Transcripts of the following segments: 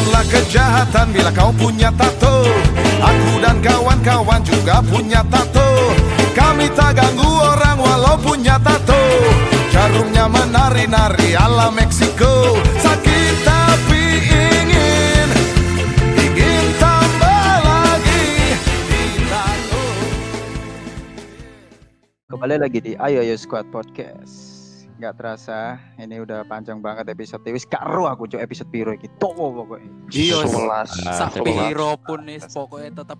Bukanlah kejahatan bila kau punya tato. Aku dan kawan-kawan juga punya tato. Kami tak ganggu orang walau punya tato. Jarumnya menari-nari ala Meksiko. Sakit tapi ingin Ingin tambah lagi. Di tato. Kembali lagi di Ayo Ayo Squad Podcast. Nggak terasa, ini udah panjang banget episode wis karo aku cok episode piro iki. Towo pokoknya. Iya, Sebelas. sak Sebelas. piro pun nih pokoknya tetap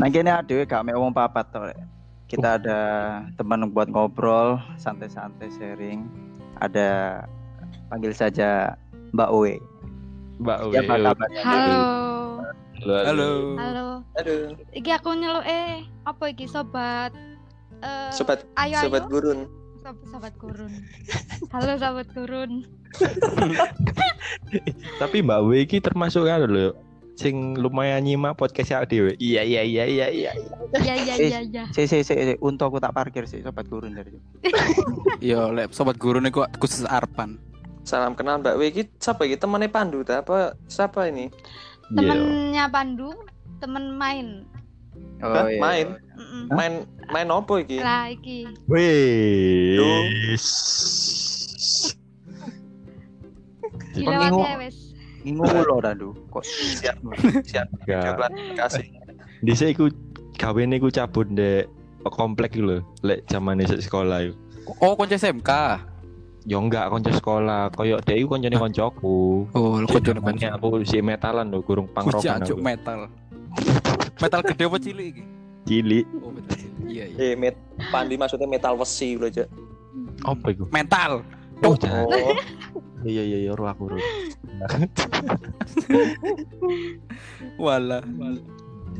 Nah kene adewe gak mek omong papat to. Rek. Kita ada teman buat ngobrol, santai-santai sharing. Ada panggil saja Mbak Owe. Mbak Ya, apa Halo. Halo. Halo. Aduh, Iki aku nyeluk eh apa iki sobat eh sobat ayo sobat ayo gurun. sobat, sobat gurun. Halo sobat gurun. Tapi Mbak W iki termasuk kan lho sing lumayan nyimak podcast ya dhewe. Iya iya iya iya iya. Ya ya Eh, ya ya. Si si si, si. untuk aku tak parkir sih sobat gurun dari. Yo, lek sobat guru nih kok khusus Arpan. Salam kenal Mbak W iki siapa iki temannya Pandu ta apa siapa ini? Iya. Temennya Pandu, temen main. Oh, Hah, main? Mm-mm. Main main opo iki? Lah iki. Wis. Dilewati wes. Ngingu lo Randu. Kok Siap. Siap. Kasih. Dhisik iku gawene iku cabut ndek komplek iku lho, lek zamane sekolah iku. Oh, konco SMK. Ya enggak kanca sekolah, koyo dhek iku kancane kancaku. Oh, Konco konco namanya aku si metalan lho, gurung pangrokan Jancuk aku. metal. metal gede apa cilik iki? Cilik. Oh, metal cilik. Iya, iya. Eh, met Pandi maksudnya metal besi lho, Cak. Apa iku? Mental. Oh, jangan. Oh, Iya iya iya, ro aku ro. Wala.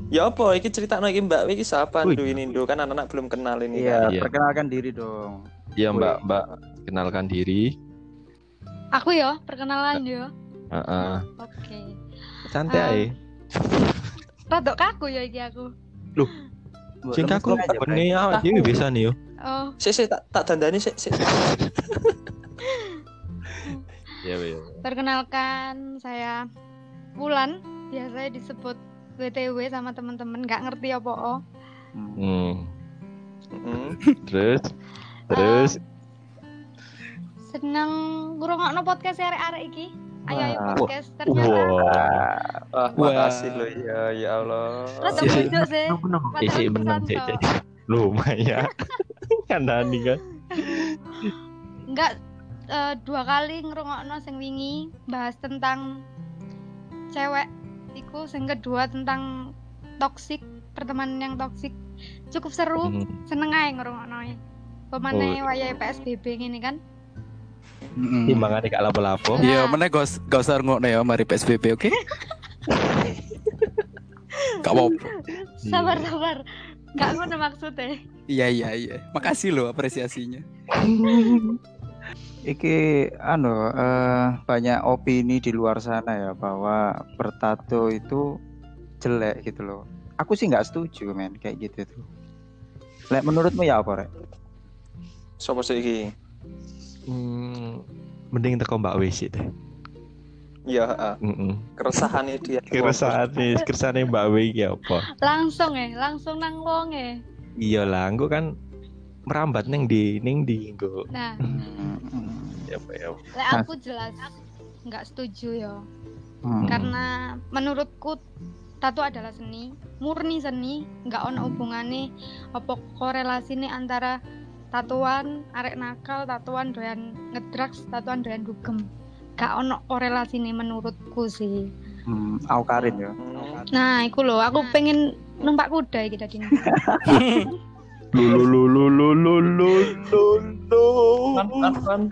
Ya apa iki ceritanya iki Mbak iki siapa Wih. Ndu ini Ndu kan anak-anak belum kenal ini Iya, kan. Iya. perkenalkan diri dong. Iya, Mbak, Mbak. Kenalkan diri. Aku yo, perkenalan yo. Heeh. Oke. Santai Ah. ae. Rodok kaku ya iki aku. Sing aku Lemes-lemes aja, bene awak dhewe biasa nih yo. Oh, Sik sik tak tak dandani sik sik. Iya, iya. perkenalkan saya Wulan, biasanya disebut WTW sama teman-teman nggak ngerti apa oh. Hmm. Heeh. Terus terus Seneng ngrungokno podcast arek-arek iki. Ayo ayo Wah. podcast ternyata. wah. Wah, makasih loh ya ya Allah. Rada Isi- beda sih. Isi Padahal menang lumayan. Kandani kan. Enggak eh, dua kali ngrungokno sing wingi bahas tentang cewek iku sing kedua tentang toksik pertemanan yang toksik cukup seru Hmm. seneng ae ngrungokno pemane Oh. wayahe PSBB ngene kan Heeh. Timbangane gak lapo-lapo. Iya, mana gak gak usah ngokno ya mari PSBB, oke? Gak apa-apa. sabar sabar nggak ngono maksudnya Iya, iya, iya. Makasih loh apresiasinya. Iki anu eh, banyak opini di luar sana ya bahwa bertato itu jelek gitu loh. Aku sih nggak setuju men kayak gitu tuh. Lek menurutmu ya apa rek? Sopo sih iki? Hmm, mending teko Mbak Wesi deh. Ya, heeh. Heeh. keresahannya dia. Keresahan nih, keresahan Mbak W iki apa? langsung ya langsung nang wong ya Iya lah, engko kan merambat neng di neng di engko. nah Ya ya. lek aku jelas nggak setuju ya Hmm. karena menurutku tato adalah seni murni seni nggak ono hubungannya apa korelasi nih antara tatuan arek nakal tatuan doyan ngedrugs tatuan doyan dugem gak ono korelasi nih menurutku sih Hmm, aku Karin ya. Nah iku loh aku pengen numpak kuda iki tadi Van.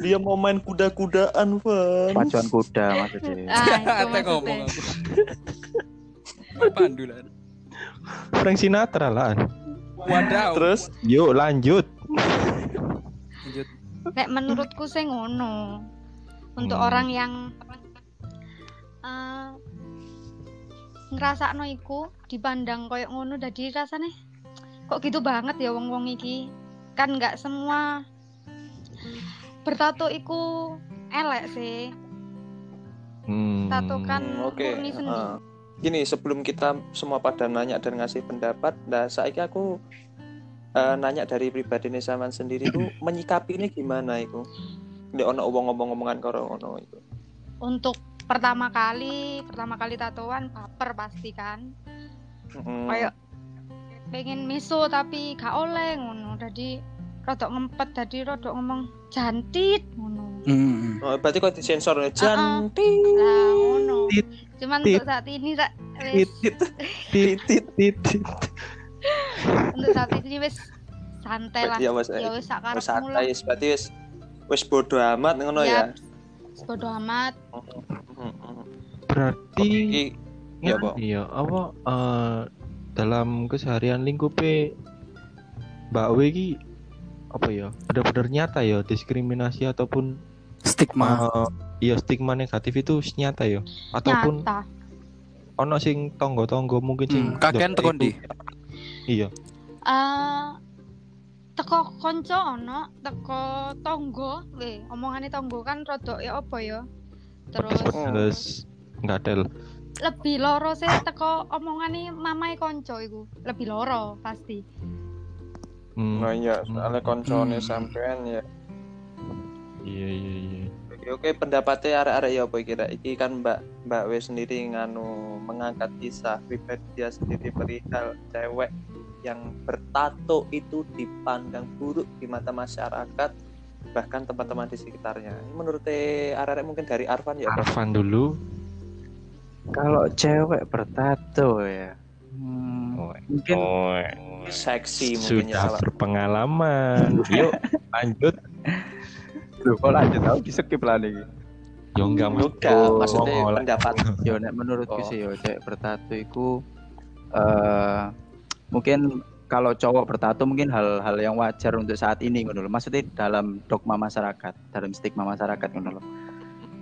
Dia mau main kuda-kudaan, Van. Pacuan kuda maksudnya. ah ngomong aku. Pandu lah. Frank Sinatra lah. Wadaw. Terus Yuk lanjut. Lanjut. Nek menurutku sih ngono. Untuk Hmm. orang yang eh ngerasakno iku dipandang koyo ngono dadi rasane kok gitu banget ya wong-wong iki. kan nggak semua bertato iku elek sih Hmm. tato kan Hmm, Oke. murni seni heeh. Gini, sebelum kita semua pada nanya dan ngasih pendapat, nah saya aku eh, nanya dari pribadi nih sampean sendiri tuh menyikapi ini gimana itu? Nek ono ngomong-ngomongan karo ono itu. untuk pertama kali pertama kali tatoan baper pasti kan Mm. kayak pengen miso tapi gak oleh ngono jadi rodok ngempet jadi rodok ngomong jantit ngono Hmm. Oh, berarti kok disensor ya? Ah, Janti. lah ngono Tit, cuman tit, untuk saat ini wis Titit, titit, titit. untuk saat ini wis santai lah Ya wes ya wis wes sakarepmu lah santai, wes berarti wes wes bodo amat ngono ya. ya bodo amat Mm-mm. Berarti Iki ya, Pak. Iya, apa eh, dalam keseharian lingkupe Mbak W iki apa ya? Benar-benar nyata ya diskriminasi ataupun Stigma. eh, iya stigma negatif itu nyata ya ataupun nyata ono sing tonggo-tonggo mungkin sing Hmm, tekan iku- ndi? Iya. eh teko konco ono teko tonggo we omongane tonggo kan rodok ya apa ya terus Terus ngadel. Lebih loro sih teko omongane mamae konco iku lebih loro pasti Hmm, Nah iya, soalnya koncone Hmm. sampean ya. iya iya iya. Oke, oke pendapatnya arek-arek ya apa kira? Iki kan Mbak Mbak W sendiri nganu mengangkat kisah pribadi dia sendiri perihal cewek yang bertato itu dipandang buruk di mata masyarakat bahkan teman-teman di sekitarnya. Ini menurut arek-arek mungkin dari Arfan ya. Pak? Arfan dulu. Kalau cewek bertato ya, hmm, Oh, mungkin oh, Seksi mungkin ya. sudah berpengalaman. Yuk lanjut. Loh, kok lanjut aku di skip lah nih. Yo enggak mas. Enggak, Oh, maksudnya oh, pendapat. Yo nek menurutku Oh. sih yo cewek bertato iku eh mungkin kalau cowok bertato mungkin hal-hal yang wajar untuk saat ini ngono lho. Maksudnya dalam dogma masyarakat, dalam stigma masyarakat ngono lho.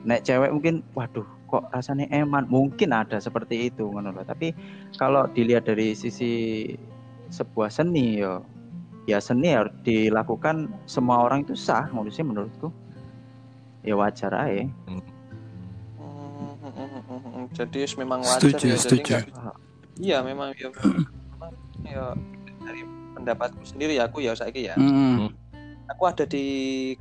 Nek cewek mungkin waduh kok rasanya eman, mungkin ada seperti itu ngono lho. Tapi kalau dilihat dari sisi sebuah seni yo ya seni harus dilakukan semua orang itu sah sih menurutku. Ya wajar aja. Hmm. Jadi memang wajar Setuju, ya. Jadi setuju. nggak- Iya memang ya, memang ya dari pendapatku sendiri ya aku ya saiki ya. Hmm. Aku ada di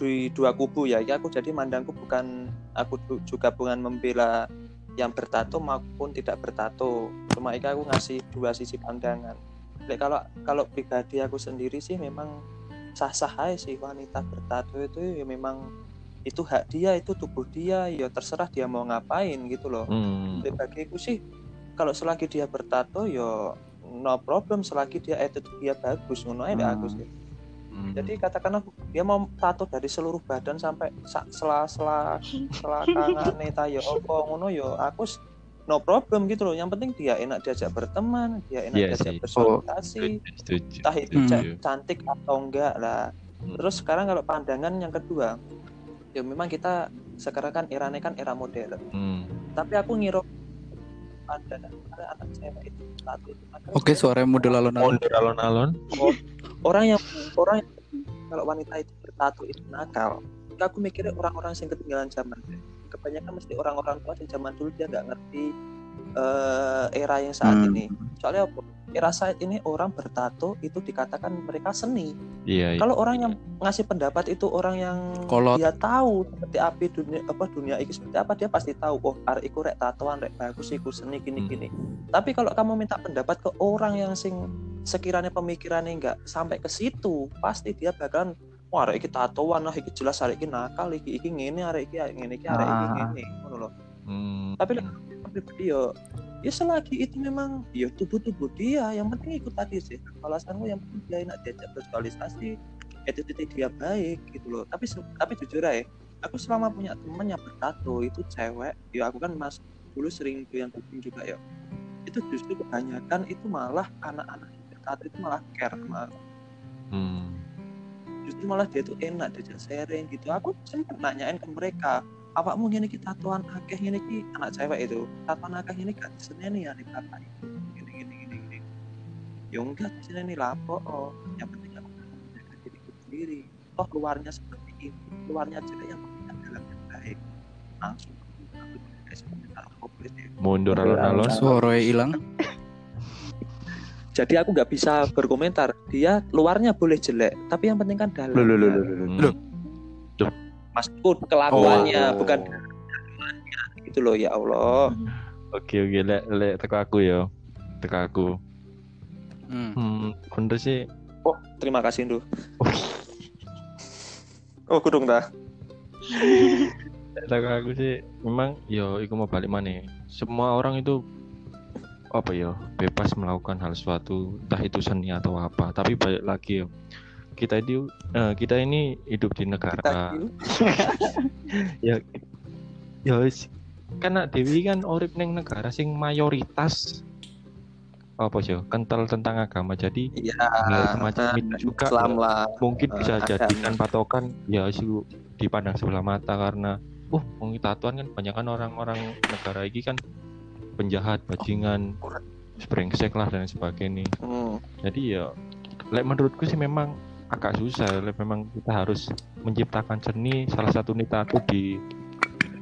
di dua kubu ya. Ya aku jadi mandangku bukan aku juga bukan membela yang bertato maupun tidak bertato. Cuma iki aku ngasih dua sisi pandangan. Lek kalau kalau pribadi aku sendiri sih memang sah-sah aja sih wanita bertato itu ya memang itu hak dia itu tubuh dia ya terserah dia mau ngapain gitu loh Hmm. Lek bagiku sih kalau selagi dia bertato ya no problem selagi dia attitude dia bagus ngono Hmm. aku sih Hmm. jadi katakanlah dia mau tato dari seluruh badan sampai sak sela-sela selakangane ta ya apa ngono ya aku no problem gitu loh yang penting dia enak diajak berteman dia enak Iya diajak bersosialisasi setuju. entah itu ca- cantik atau enggak lah Hmm. terus sekarang kalau pandangan yang kedua ya memang kita sekarang kan eranya kan era modern Hmm. tapi aku ngira ada ada anak cewek itu satu itu ada Oke, suara model alon-alon. Mondor alon-alon. orang yang orang yang kalau wanita itu bertato itu nakal aku mikirnya orang-orang yang ketinggalan zaman kebanyakan mesti orang-orang tua di zaman dulu dia nggak ngerti eh, era yang saat Hmm. ini soalnya apa era saat ini orang bertato itu dikatakan mereka seni Iya, iya. kalau orang yang ngasih pendapat itu orang yang Kolot. dia tahu seperti apa dunia apa dunia ini seperti apa dia pasti tahu oh arek iku rek tatoan rek bagus iku seni gini Hmm. gini tapi kalau kamu minta pendapat ke orang yang sing sekiranya pemikirannya nggak sampai ke situ pasti dia bakalan wah arek iki tatoan lah iki jelas arek iki nakal iki iki ngene arek iki ngene iki arek iki Ah. ngene ngono loh Hmm. tapi pribadi yo ya selagi itu memang ya tubuh-tubuh dia yang penting ikut tadi sih. Alasanmu yang penting dia enak diajak bersosialisasi attitude dia baik gitu loh. Tapi tapi jujur aja aku selama punya temen yang bertato itu cewek ya aku kan mas dulu sering yang kuping juga ya. Itu justru kebanyakan itu malah anak-anak yang bertato itu malah care aku. Hmm. justru malah dia tuh enak diajak sharing gitu. Aku sempat nanyain ke mereka awakmu ngene iki tatoan akeh ngene iki. Anak cewek itu tatoan akeh ngene gak diseneni ya nih bapak ini gini gini gini gini. Ya enggak diseneni lapo oh yang penting aku menjaga diri sendiri. Toh luarnya seperti ini. Luarnya jelek yang penting dalamnya baik. Langsung Mundur alon-alon. Suara hilang. jadi aku nggak bisa berkomentar. Dia luarnya boleh jelek tapi yang penting kan dalam. Loh, loh, loh, loh, loh. Loh. maksudku kelakuannya bukan dalamnya gitu loh ya Allah Oke oke lek lek teko aku ya. Teko aku. Hmm. Hmm, bener sih. oh terima kasih Ndu oh kudung dah Teko aku sih memang yo iku mau balik mana Semua orang itu apa ya bebas melakukan hal suatu entah itu seni atau apa tapi balik lagi ya kita itu eh, kita ini hidup di negara. ya ya wis. karena Dewi kan urip neng negara sing mayoritas apa sih kental tentang agama. Jadi iya hal semacam itu juga Islam lah mungkin bisa agama. jadikan patokan. Ya sih dipandang sebelah mata karena uh wong tatuan kan banyak kan orang-orang negara ini kan penjahat bajingan brengsek lah dan sebagainya. Hmm. jadi ya menurutku sih memang agak susah memang kita harus menciptakan seni salah satu tato di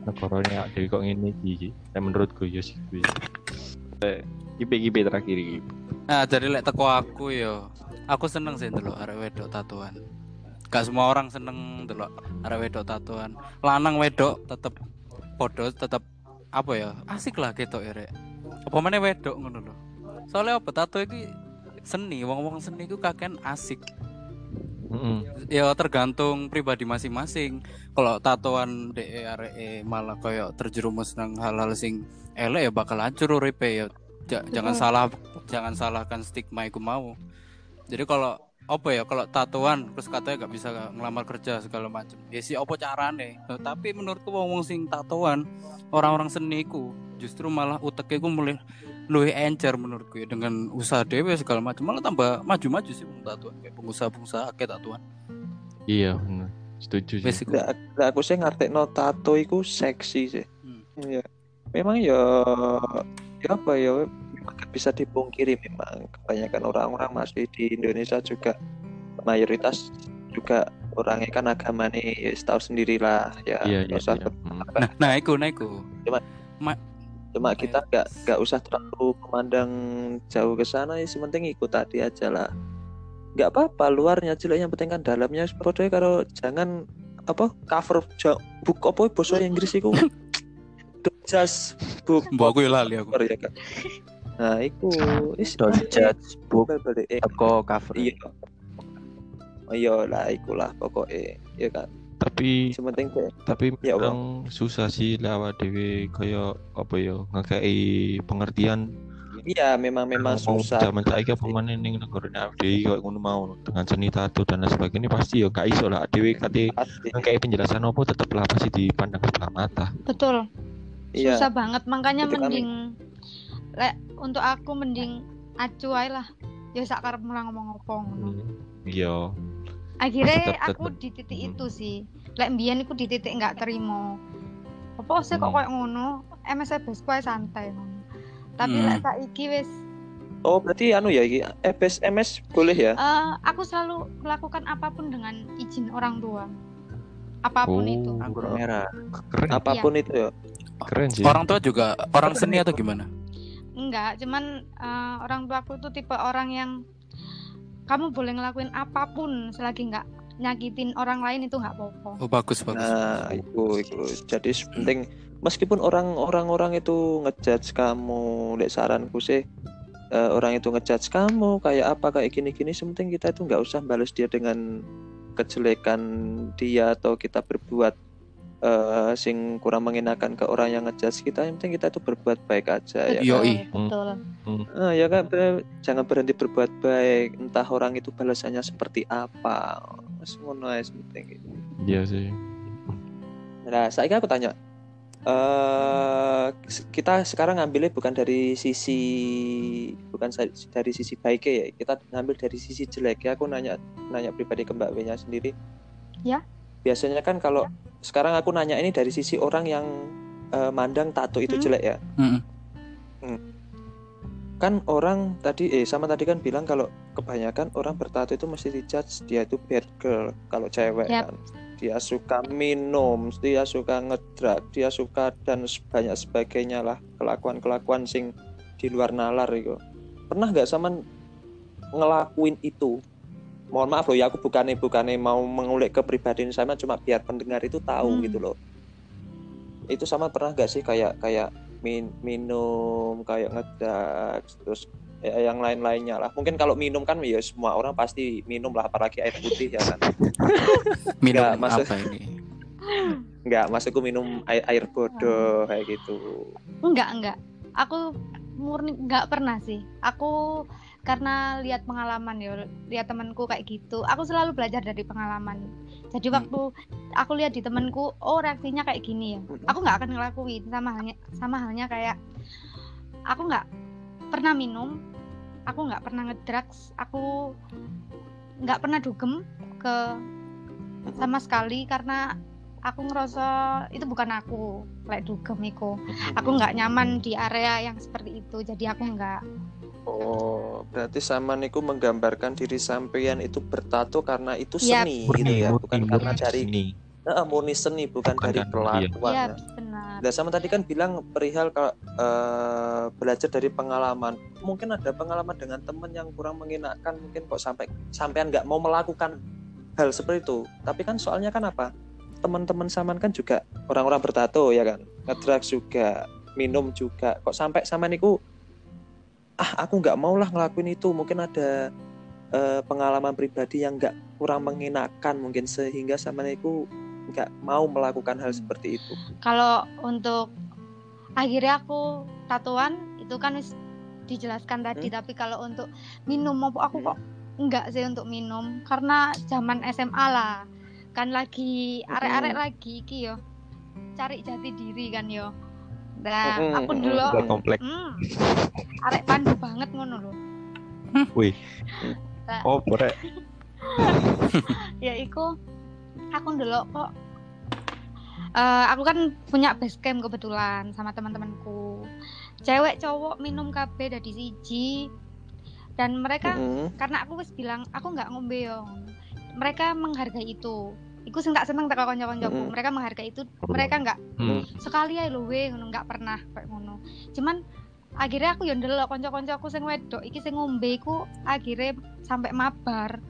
negaranya Dewi kok ini iki lek menurutku ya sih lek kipe-kipe terakhir Nah, jadi lek teko aku yo. Aku seneng sih ndelok arek wedok tatuan. Gak semua orang seneng ndelok arek wedok tatuan. Lanang wedok tetep podo tetep apa ya? Asik lah ketok ya rek. Apa meneh wedok ngono lho. Soalnya apa tato iki seni, wong-wong seni iku kakean asik. Heeh. Ya tergantung pribadi masing-masing. Kalau tatoan de arek malah koyo terjerumus nang hal-hal sing elek ya bakal hancur uripe ya. Ja- jangan salah jangan salahkan stigma iku mau. Jadi kalau apa ya kalau tatoan terus katanya gak bisa ngelamar kerja segala macam. Ya sih apa carane? Nah, tapi menurutku wong wong sing tatoan orang-orang seni iku justru malah uteknya iku mulai luwih encer menurutku ya dengan usaha dewe segala macam malah tambah maju-maju sih wong tatuan kayak pengusaha-pengusaha akeh tatuan. iya bener setuju sih lah aku sih ngerti no tato iku seksi sih. Hmm. Iya. Memang ya ya apa ya bisa dipungkiri memang kebanyakan orang-orang masih di Indonesia juga mayoritas juga orangnya kan agama nih ya tahu sendirilah ya iya iya iya. Hmm. Nah, nah iku nah iku. Cuma kita nggak nggak usah terlalu memandang jauh ke sana ya sementing ikut tadi aja lah. Nggak apa-apa luarnya jelek yang penting kan dalamnya. Podo kalau jangan apa cover book apa bahasa Inggris itu Don't just book. Mbok aku ya lali aku. cover ya kan nah itu is Don't judge book balik eh teko cover. iya. Oh iya lah ikulah pokoknya. Ya kan tapi sementing kayak tapi Ya memang susah sih lewat dewe kaya apa ya ngekei pengertian iya memang memang mau susah zaman saiki apa mana ning negara FDI kaya ngono mau dengan seni tato dan lain sebagainya pasti ya gak iso lah dewe kate Pasti. ngekei penjelasan apa tetep lah pasti dipandang sebelah mata Betul. iya Susah banget makanya Itu mending lek untuk aku mending acu ae lah. Ya sak karep ngomong apa ngono. iya Akhirnya aku di titik Hmm. itu sih. Lek mbiyen iku di titik nggak terima. Apa sih kok Hmm. koyo ngono? MS bes ae santai ngono. Tapi Hmm. lek saiki wis oh berarti anu ya iki MS MS boleh ya eh, aku selalu melakukan apa pun dengan izin orang tua. Apa pun itu. Oh, Anggur merah. keren apa pun itu ya keren sih Orang tua juga orang seni atau gimana? Enggak, cuman eh, orang tua aku tuh tipe orang yang kamu boleh ngelakuin apa pun selagi nggak nyakitin orang lain itu nggak apa-apa. Oh bagus bagus. Nah, itu itu. Jadi penting meskipun orang-orang orang itu ngejudge kamu, lek saranku sih eh, orang itu ngejudge kamu kayak apa kayak gini-gini, sementing kita itu nggak usah balas dia dengan kejelekan dia atau kita berbuat eh, sing kurang mengenakan ke orang yang ngejudge kita, yang penting kita itu berbuat baik aja ya. Kan? Yoi. betul. Ah, ya kan ber- jangan berhenti berbuat baik, entah orang itu balasannya seperti apa. Ngono ae penting. iya sih Nah, saya aku tanya, eh kita sekarang ngambilnya bukan dari sisi bukan dari sisi baiknya ya, kita ngambil dari sisi jelek ya. Aku nanya nanya pribadi ke Mbak W-nya sendiri. Ya. Biasanya kan kalau sekarang aku nanya ini dari sisi orang yang eh, mandang tato itu Hmm. jelek ya. Mm-mm. Kan orang tadi eh sama tadi kan bilang kalau kebanyakan orang bertato itu mesti dijudge dia itu bad girl kalau cewek Yap. kan dia suka minum dia suka ngedrak dia suka dan banyak sebagainya lah kelakuan kelakuan sing di luar nalar itu pernah nggak sama ngelakuin itu mohon maaf loh ya aku bukannya bukannya mau mengulik kepribadian sama cuma biar pendengar itu tahu Hmm. gitu loh itu sama pernah nggak sih kayak kayak min minum kayak ngedrak terus ya, yang lain-lainnya lah mungkin kalau minum kan ya semua orang pasti minum lah apalagi air putih ya kan Minum Nggak, maksud- apa ini? nggak maksudku minum air, air bodoh kayak gitu Enggak, enggak. Aku murni enggak pernah sih. Aku karena lihat pengalaman ya, lihat temanku kayak gitu. Aku selalu belajar dari pengalaman. Jadi Hmm. waktu aku lihat di temanku, oh reaksinya kayak gini ya. Mm-mm. Aku nggak akan ngelakuin sama halnya sama halnya kayak aku nggak pernah minum, aku nggak pernah ngedrugs, aku nggak pernah dugem ke sama sekali karena aku ngerasa itu bukan aku kayak dugem iku aku nggak nyaman di area yang seperti itu jadi aku nggak oh berarti sama niku menggambarkan diri sampean itu bertato karena itu Yap. seni gitu murni ya murni bukan karena murni dari seni. Eh, murni seni bukan, Bukan dari kan, iya. kelakuan ya ya. benar Nah, sama tadi kan bilang perihal kalau eh, belajar dari pengalaman. Mungkin ada pengalaman dengan teman yang kurang mengenakan, mungkin kok sampai sampean nggak mau melakukan hal seperti itu. Tapi kan soalnya kan apa? Teman-teman saman kan juga orang-orang bertato ya kan, ngedrugs juga, minum juga. Kok sampai sama niku ah aku nggak mau lah ngelakuin itu. Mungkin ada eh, pengalaman pribadi yang nggak kurang mengenakan mungkin sehingga sama niku nggak mau melakukan hal seperti itu. kalau untuk akhirnya aku tatuan itu kan dijelaskan tadi tapi kalau untuk minum apa aku kok enggak sih untuk minum? Karena zaman SMA lah kan lagi arek-arek lagi iki yo cari jati diri kan yo nah Mm-mm, aku dulu Udah komplek. hmm, arek pandu banget ngono loh Wih. Nah, Oh, rek. ya iku aku dulu kok. Eh, aku kan punya base camp kebetulan sama teman-temanku. Cewek cowok minum KB dari siji. Dan mereka Mm-mm. karena aku wis bilang aku nggak ngombe yo mereka menghargai itu Iku sing tak seneng teko kanca-kancaku. Mereka menghargai itu. Mereka nggak Hmm. sekali ae lho we ngono nggak pernah kayak ngono. Cuman akhirnya aku yo ndelok kanca-kancaku sing wedok iki sing ngombe iku akhirnya sampai mabar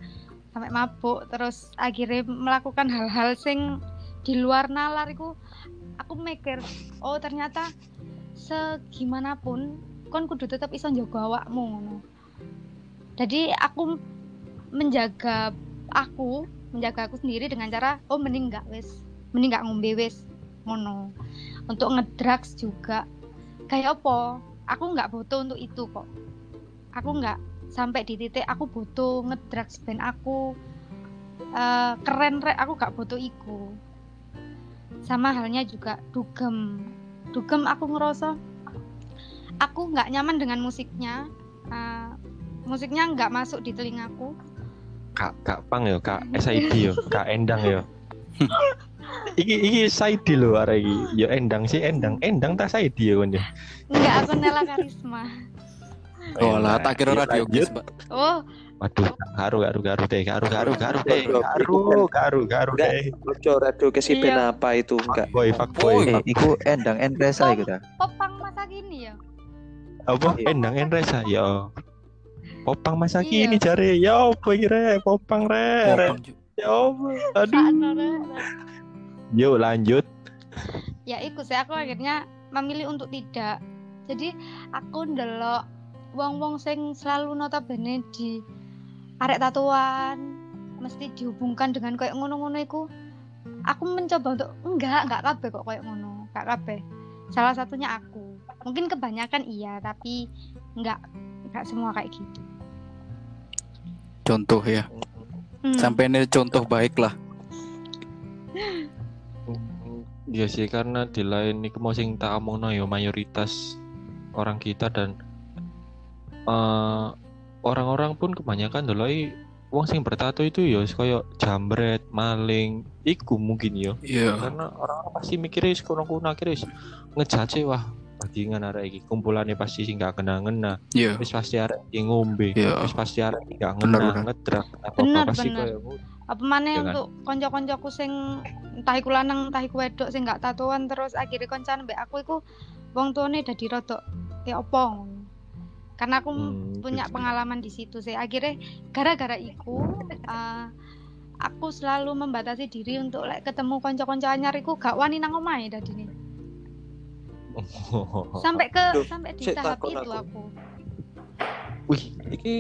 sampai mabuk terus akhirnya melakukan hal-hal sing di luar nalar iku aku mikir oh ternyata segimanapun kon kudu tetap iso njaga awakmu ngono jadi aku menjaga aku menjaga aku sendiri dengan cara oh mending nggak wis mending nggak ngombe wis ngono. Untuk ngedrugs juga. Kayak apa? Aku nggak butuh untuk itu kok. Aku nggak sampai di titik aku butuh ngedrugs ben aku. Eh, keren rek aku gak butuh iku. Sama halnya juga dugem. Dugem aku ngerasa aku nggak nyaman dengan musiknya. Eh, musiknya nggak masuk di telingaku Kak, Kak Pang yo, Kak SID yo, Kak Endang yo. iki iki SID lho arek iki. Yo Endang sih Endang, Endang tak SID yo kon yo. nggak aku Nela Karisma Oh lah, tak kira radio guys, Mbak. oh Waduh, garu garu garu deh, garu garu garu deh, garu garu garu Enggak. deh. Ojo radio kesipen Iya. apa itu enggak Boy, fuck boy. Eh, iku endang endresa iku ta. popang masa gini ya Apa? Endang Endresa yo. Popang masa Iya. kini jare yo apa iki rek? Popang Cuk. Ya Allah. Aduh. Yuk lanjut. ya ikut saya aku akhirnya memilih untuk tidak jadi aku ndelok wong-wong sing selalu notabene di arek tatuan mesti dihubungkan dengan kayak ngono-ngono iku aku mencoba untuk enggak enggak kabeh kok kayak ngono enggak kabeh salah satunya aku mungkin kebanyakan iya tapi enggak enggak semua kayak gitu Contoh ya. Hmm. Sampai ini contoh baik lah. Iya sih karena di lain iku mau sing tak omongno ya mayoritas orang kita dan eh, orang-orang pun kebanyakan deloi wong sing bertato itu ya koyo jambret, maling, iku mungkin ya. Iya. Karena orang-orang pasti mikirnya sekono kuno akhirnya ngejace wah bajingan arek iki kumpulane pasti sing gak kena-ngena Iya. wis pasti arek iki ngombe Iya. wis pasti arek iki gak ngena bener. ngedrak apa Bener, apa pasti bener. koyo apa mana Iya kan? untuk konco-koncoku sing entah iku lanang entah iku wedok sing gak tatoan terus akhirnya koncan mbek aku iku wong tuane dadi rodok ya opo ngono. karena aku Hmm, punya gitu. pengalaman di situ sih akhirnya gara-gara iku eh, aku selalu membatasi diri untuk lek ketemu konco-konco anyar iku gak wani nang omahe dadine sampai ke Duh, sampai di tahap itu aku. aku wih Iki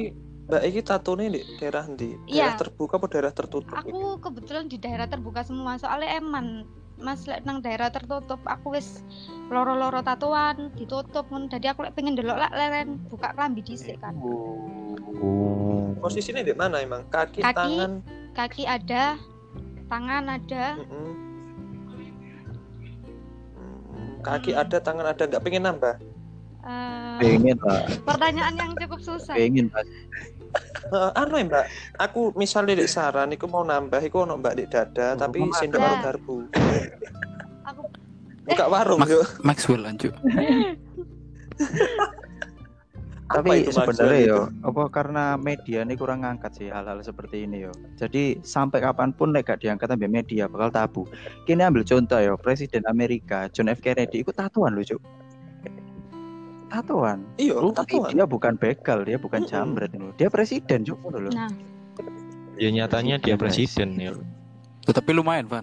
Mbak iki tatone di daerah? Iya. Daerah terbuka apa daerah tertutup? iki? aku kebetulan di daerah terbuka semua soalnya eman mas lek nang daerah tertutup aku wis loro-loro tatuan ditutup ngono jadi aku lek pengen delok lek leren buka kelambi dhisik kan oh Posisinya di mana emang? Kaki, Kaki. tangan. kaki ada tangan ada Mm-mm. Hmm, Kaki ada, tangan ada, nggak pengen nambah. eh, pengen lah pertanyaan yang cukup susah pengen Mas. Eh, anu ya mbak, aku misalnya di saran, aku mau nambah, aku ono mbak di dada, tapi Mas. sendok baru garpu. aku Buka warung Mas- yuk. Maxwell lanjut. Apa tapi itu sebenarnya Maxwell yo apa karena media ini kurang ngangkat sih hal-hal seperti ini yo. Jadi sampai kapan pun nek gak diangkat ambil media bakal tabu. Kini ambil contoh yo presiden Amerika John F. Kennedy ikut tatuan lucu tatuan Iya, tapi tatuan. dia bukan begal dia bukan jambret loh. dia presiden juga loh nah. Ya nyatanya dia Presiden, ya. Tapi lumayan, Van.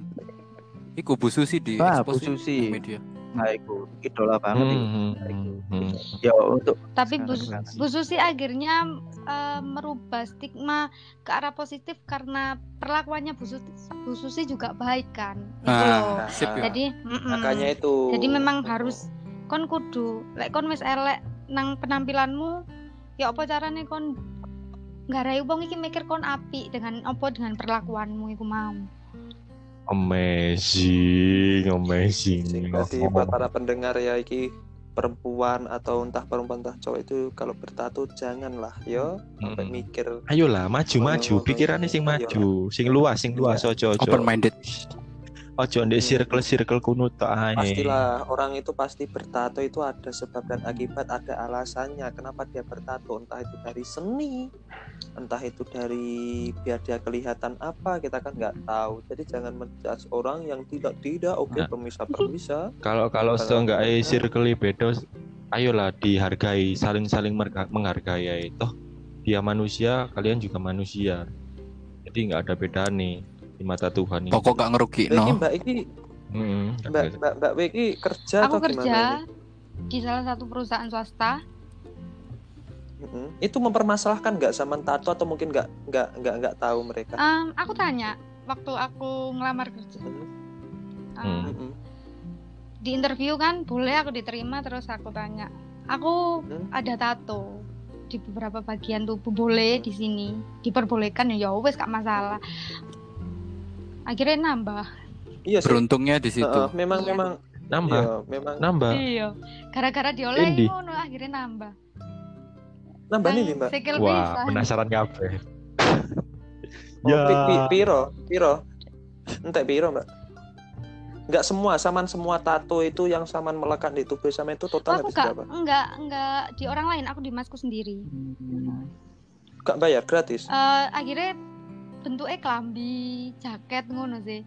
Iku Bu Susi di Wah, Bu Susi. media. Nah itu idola banget itu. Hmm, hmm, hmm. ya untuk tapi Bu. Bu Susi akhirnya eh, merubah stigma ke arah positif karena perlakuannya Bu Susi, Bu Susi juga baik kan Itu. Ah, sip ya. jadi. Makanya itu. jadi memang harus kon kudu lek kon wis elek nang penampilanmu ya apa carane kon nggarai wong iki mikir kon api dengan apa dengan perlakuanmu iku mau amazing amazing tadi buat para pendengar ya iki perempuan atau entah perempuan entah cowok itu kalau bertato janganlah yo sampai Mm-mm. mikir ayolah maju maju pikirannya sing ayolah. maju sing luas sing luas ojo ojo Open minded. Ojo ndek circle circle kuno tok ae pastilah orang itu pasti bertato itu ada sebab dan akibat ada alasannya. Kenapa dia bertato? Entah itu dari seni entah itu dari biar dia kelihatan apa kita kan nggak tahu. Jadi jangan menjudge orang yang tidak tidak oke Nah. permisa permisa kalau kalau Kalau- seenggaknya circle beda ayolah dihargai saling saling merga- menghargai toh. Dia manusia kalian juga manusia. Jadi nggak ada beda nih di mata Tuhan ini. Pokok gak ngerugi, Iki no. mbak iki mbak mbak mbak Wiki kerja aku atau kerja gimana di salah satu perusahaan swasta. Itu mempermasalahkan nggak zaman tato atau mungkin nggak nggak nggak nggak tahu mereka? Aku tanya waktu aku ngelamar kerja. Mm-mm. di interview kan boleh aku diterima terus aku tanya. Aku Hmm. ada tato di beberapa bagian tubuh boleh di sini. Diperbolehkan ya ya wes gak masalah akhirnya nambah. Iya sih. Beruntungnya di situ. Heeh, memang Iya. memang. Nambah. Iya, memang. Nambah. Iya. Gara-gara diolehin Indi. ngono akhirnya nambah. Nambah nih mbak. wah pisan. penasaran kabeh. Oh, Ya. pi- pi- piro? Piro? Entek piro mbak? Nggak semua saman semua tato itu yang saman melekat di tubuh sama itu Oh, total aku habis enggak berapa? enggak enggak di orang lain aku di masku sendiri. Nggak bayar gratis? Eh, akhirnya bentuknya kelambi jaket ngono sih.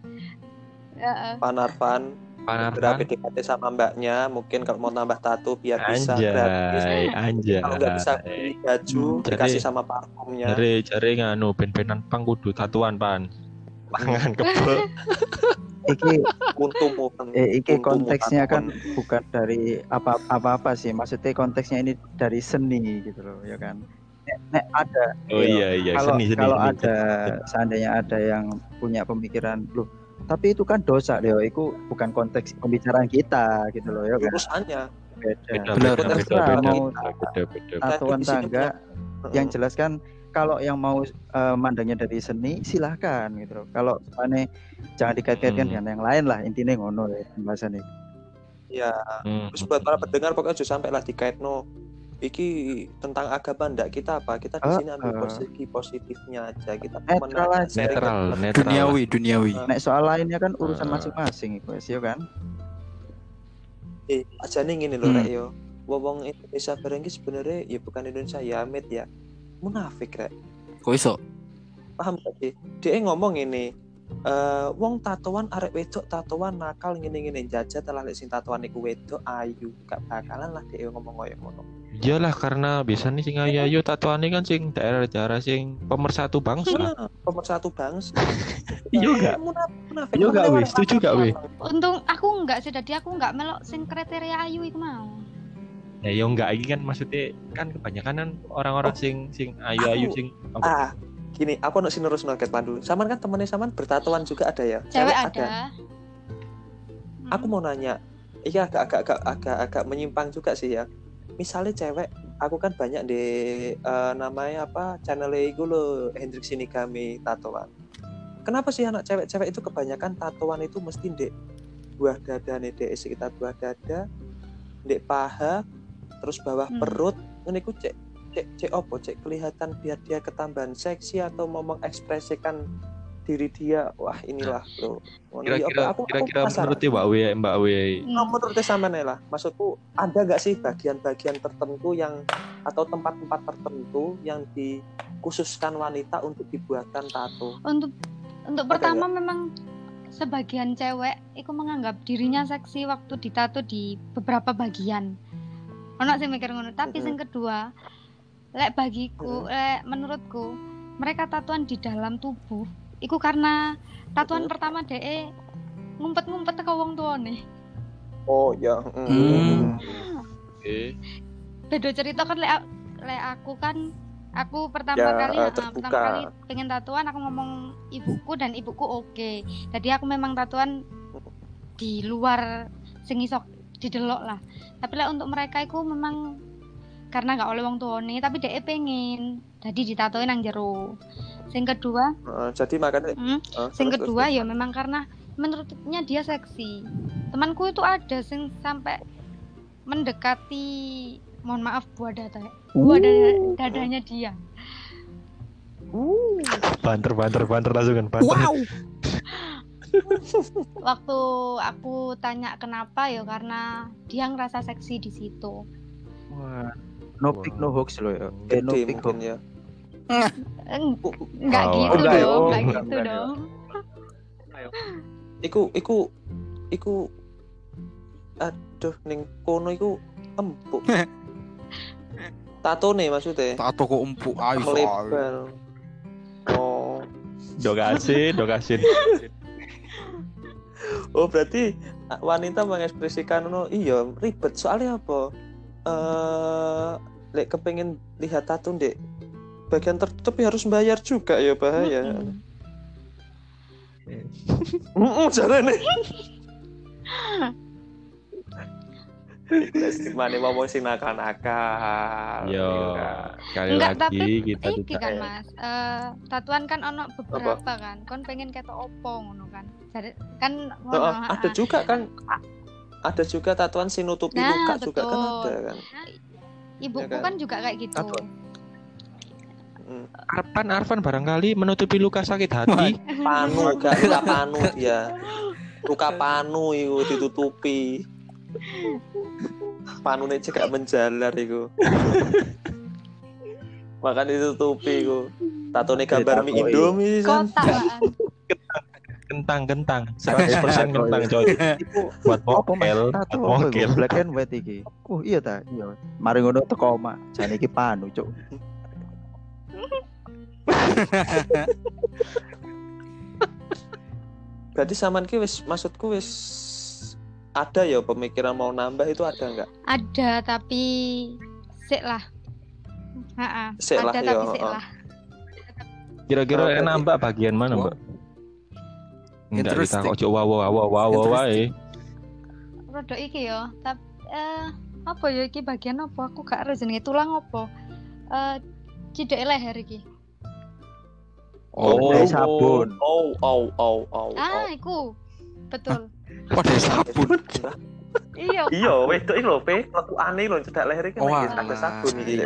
Heeh. panarvan Panarvan. PDKT sama mbaknya mungkin kalau mau tambah tato biar bisa gratis. anjay. Anjay kalau nggak bisa beli baju Hmm, dikasih sama parfumnya. Jare jare nganu ben-benan pang kudu tatuan pan. Pangan kebel. iki untumu eh, iki konteksnya kan bukan dari apa apa apa sih. Maksudnya konteksnya ini dari seni gitu loh ya kan nek, ada Oh iya iya kalau seni seni. kalau seni. ada seandainya ada yang punya pemikiran loh tapi itu kan dosa Leo itu bukan konteks pembicaraan kita gitu loh ya kan urusannya beda beda Benar, beda beda beda beda beda. tatuan di sini tangga Heeh. yang jelas kan kalau yang mau eh, mandangnya dari seni silahkan gitu loh kalau aneh jangan dikait-kaitkan Hmm. dengan yang lain lah intinya ngono ya pembahasan ini ya Hmm. terus buat para pendengar pokoknya aja sampai lah dikaitno iki tentang agama ndak kita apa kita di Ah, sini ambil ah. posisi positifnya aja kita Netral aja. Netral, netral. Duniawi, duniawi. nek soal lainnya kan urusan Ah. masing-masing itu sih ya kan eh aja nih gini loh Hmm. rek yo wong Indonesia bareng ki sebenarnya ya bukan Indonesia ya Amit ya munafik rek Kok iso? paham gak sih dia ngomong ini eh wong tatoan arek wedok tatoan nakal ngene-ngene jajat lah lek sing tatoan iku wedok ayu gak bakalan lah dia ngomong koyo ngono Iyalah karena biasanya sing ayu-ayu tatoane kan sing daerah-daerah sing pemersatu bangsa. Nah, pemersatu bangsa Iya gak? munafik Iya gak, weh? Setuju gak, weh? Untung aku enggak sih tadi aku enggak melok sing kriteria ayu iku mau. Ya yo enggak iki kan maksudnya kan kebanyakan kan orang-orang sing sing ayu-ayu sing ah gini aku nak sinurus noket pandu. Saman kan temennya saman bertatuan juga ada ya? Cewek ada. aku mau nanya iya agak agak agak agak agak menyimpang juga sih ya. Misalnya cewek aku kan banyak di eh, namanya apa channel itu lo Hendrik Sinigami tatoan. Kenapa sih anak cewek-cewek itu kebanyakan tatoan itu mesti dek buah dada nih dek sekitar buah dada dek paha terus bawah Hmm. perut? Ini ku cek cek cek opo cek kelihatan biar dia ketambahan seksi atau mau mengekspresikan diri dia. Wah inilah bro. Ngono. Ya, Kira-kira kira-kira menurut Mbak W Mbak W Nah, menurut sama lah, maksudku ada nggak sih bagian-bagian tertentu yang atau tempat-tempat tertentu yang dikhususkan wanita untuk dibuatkan tato? Untuk untuk Ada pertama memang sebagian cewek itu menganggap dirinya seksi waktu ditato di beberapa bagian. Ono sing mikir ngono, tapi Mhm. sing kedua, lek bagiku, lek menurutku, mereka tatuan di dalam tubuh. Iku karena tatuan Mhm. pertama DE ngumpet-ngumpet ke wong tuane. Oh ya. Hmm. Oke. beda cerita kan lek lek aku kan aku pertama Ya, kali ah, pertama kali pengen tatuan aku ngomong ibuku dan ibuku oke jadi aku memang tatuan di luar sing iso didelok lah tapi lek untuk mereka itu memang karena nggak oleh wong tuane tapi dia pengen. Jadi ditatoin nang jero. Sing kedua Eh, jadi makanya. hmm, eh, sing terus, kedua terus, ya memang karena menurutnya dia seksi. Temanku itu ada sing sampai mendekati mohon maaf buah dada. Buah dada- dadanya dia. Banter banter banter langsung kan banter. waktu aku tanya kenapa ya karena dia ngerasa seksi di situ. Wah, no pick no hoax loh ya. Eh, no pick hoax. ya. Eng- nggak Wow. gitu Enggak ya, dong oh, nggak enggak, gitu enggak dong Iku iku iku aduh ning kono iku empuk. Tato nih maksudnya. Tato kok empuk ayo. Melebar. Oh. Dogasin, dogasin. Oh berarti wanita mengekspresikan no iya ribet soalnya apa? Eh lek kepengen lihat tato dek bagian tertutup ya harus bayar juga ya bahaya. Mm-mm. Heeh, jarene. Gimana mau sing nakal-nakal. Yo, iya kan? sekali Enggak, lagi tapi kita iki tidak kan mas eh, tatuan kan ono beberapa kan kon pengen ketok opo ngono kan jadi kan ngono Oh, ada ah. juga kan ada juga tatuan sinutupi Nah, luka juga kan betul. ada kan. ibuku Ya kan? kan juga kayak gitu Tatuan. Mm. Arfan Arfan barangkali menutupi luka sakit hati. Panu gak luka panu dia. Luka panu itu ditutupi. Panu nih gak menjalar itu. Makan ditutupi itu. Tato nih gambar mie. Indomie kotak lah Kentang kentang 100% kentang coy. Iku Buat mokel, buat mokel. Black and white iki. Oh iya ta, iya. Mari ngono teko mak. Jane iki panu, Cuk. Berarti saman ki wis maksudku wis ada ya pemikiran mau nambah itu ada nggak? ada tapi sik lah Sik lah, ada ya, tapi sik oh. lah Kira-kira Oh, mbak bagian mana mbak? Enggak Interesting. kita ojo wawo wawo wawo wae. produk iki ya tapi eh apa ya iki bagian apa aku gak ero jenenge tulang apa eh cidek leher iki Oh, dari sabun. Oh, oh, oh, oh, oh. ah iku betul Waduh sabun. iya Iya, wedok iki lho, Pe. Aku aneh lho cedak leher iki Oh, nek ada sabun iki.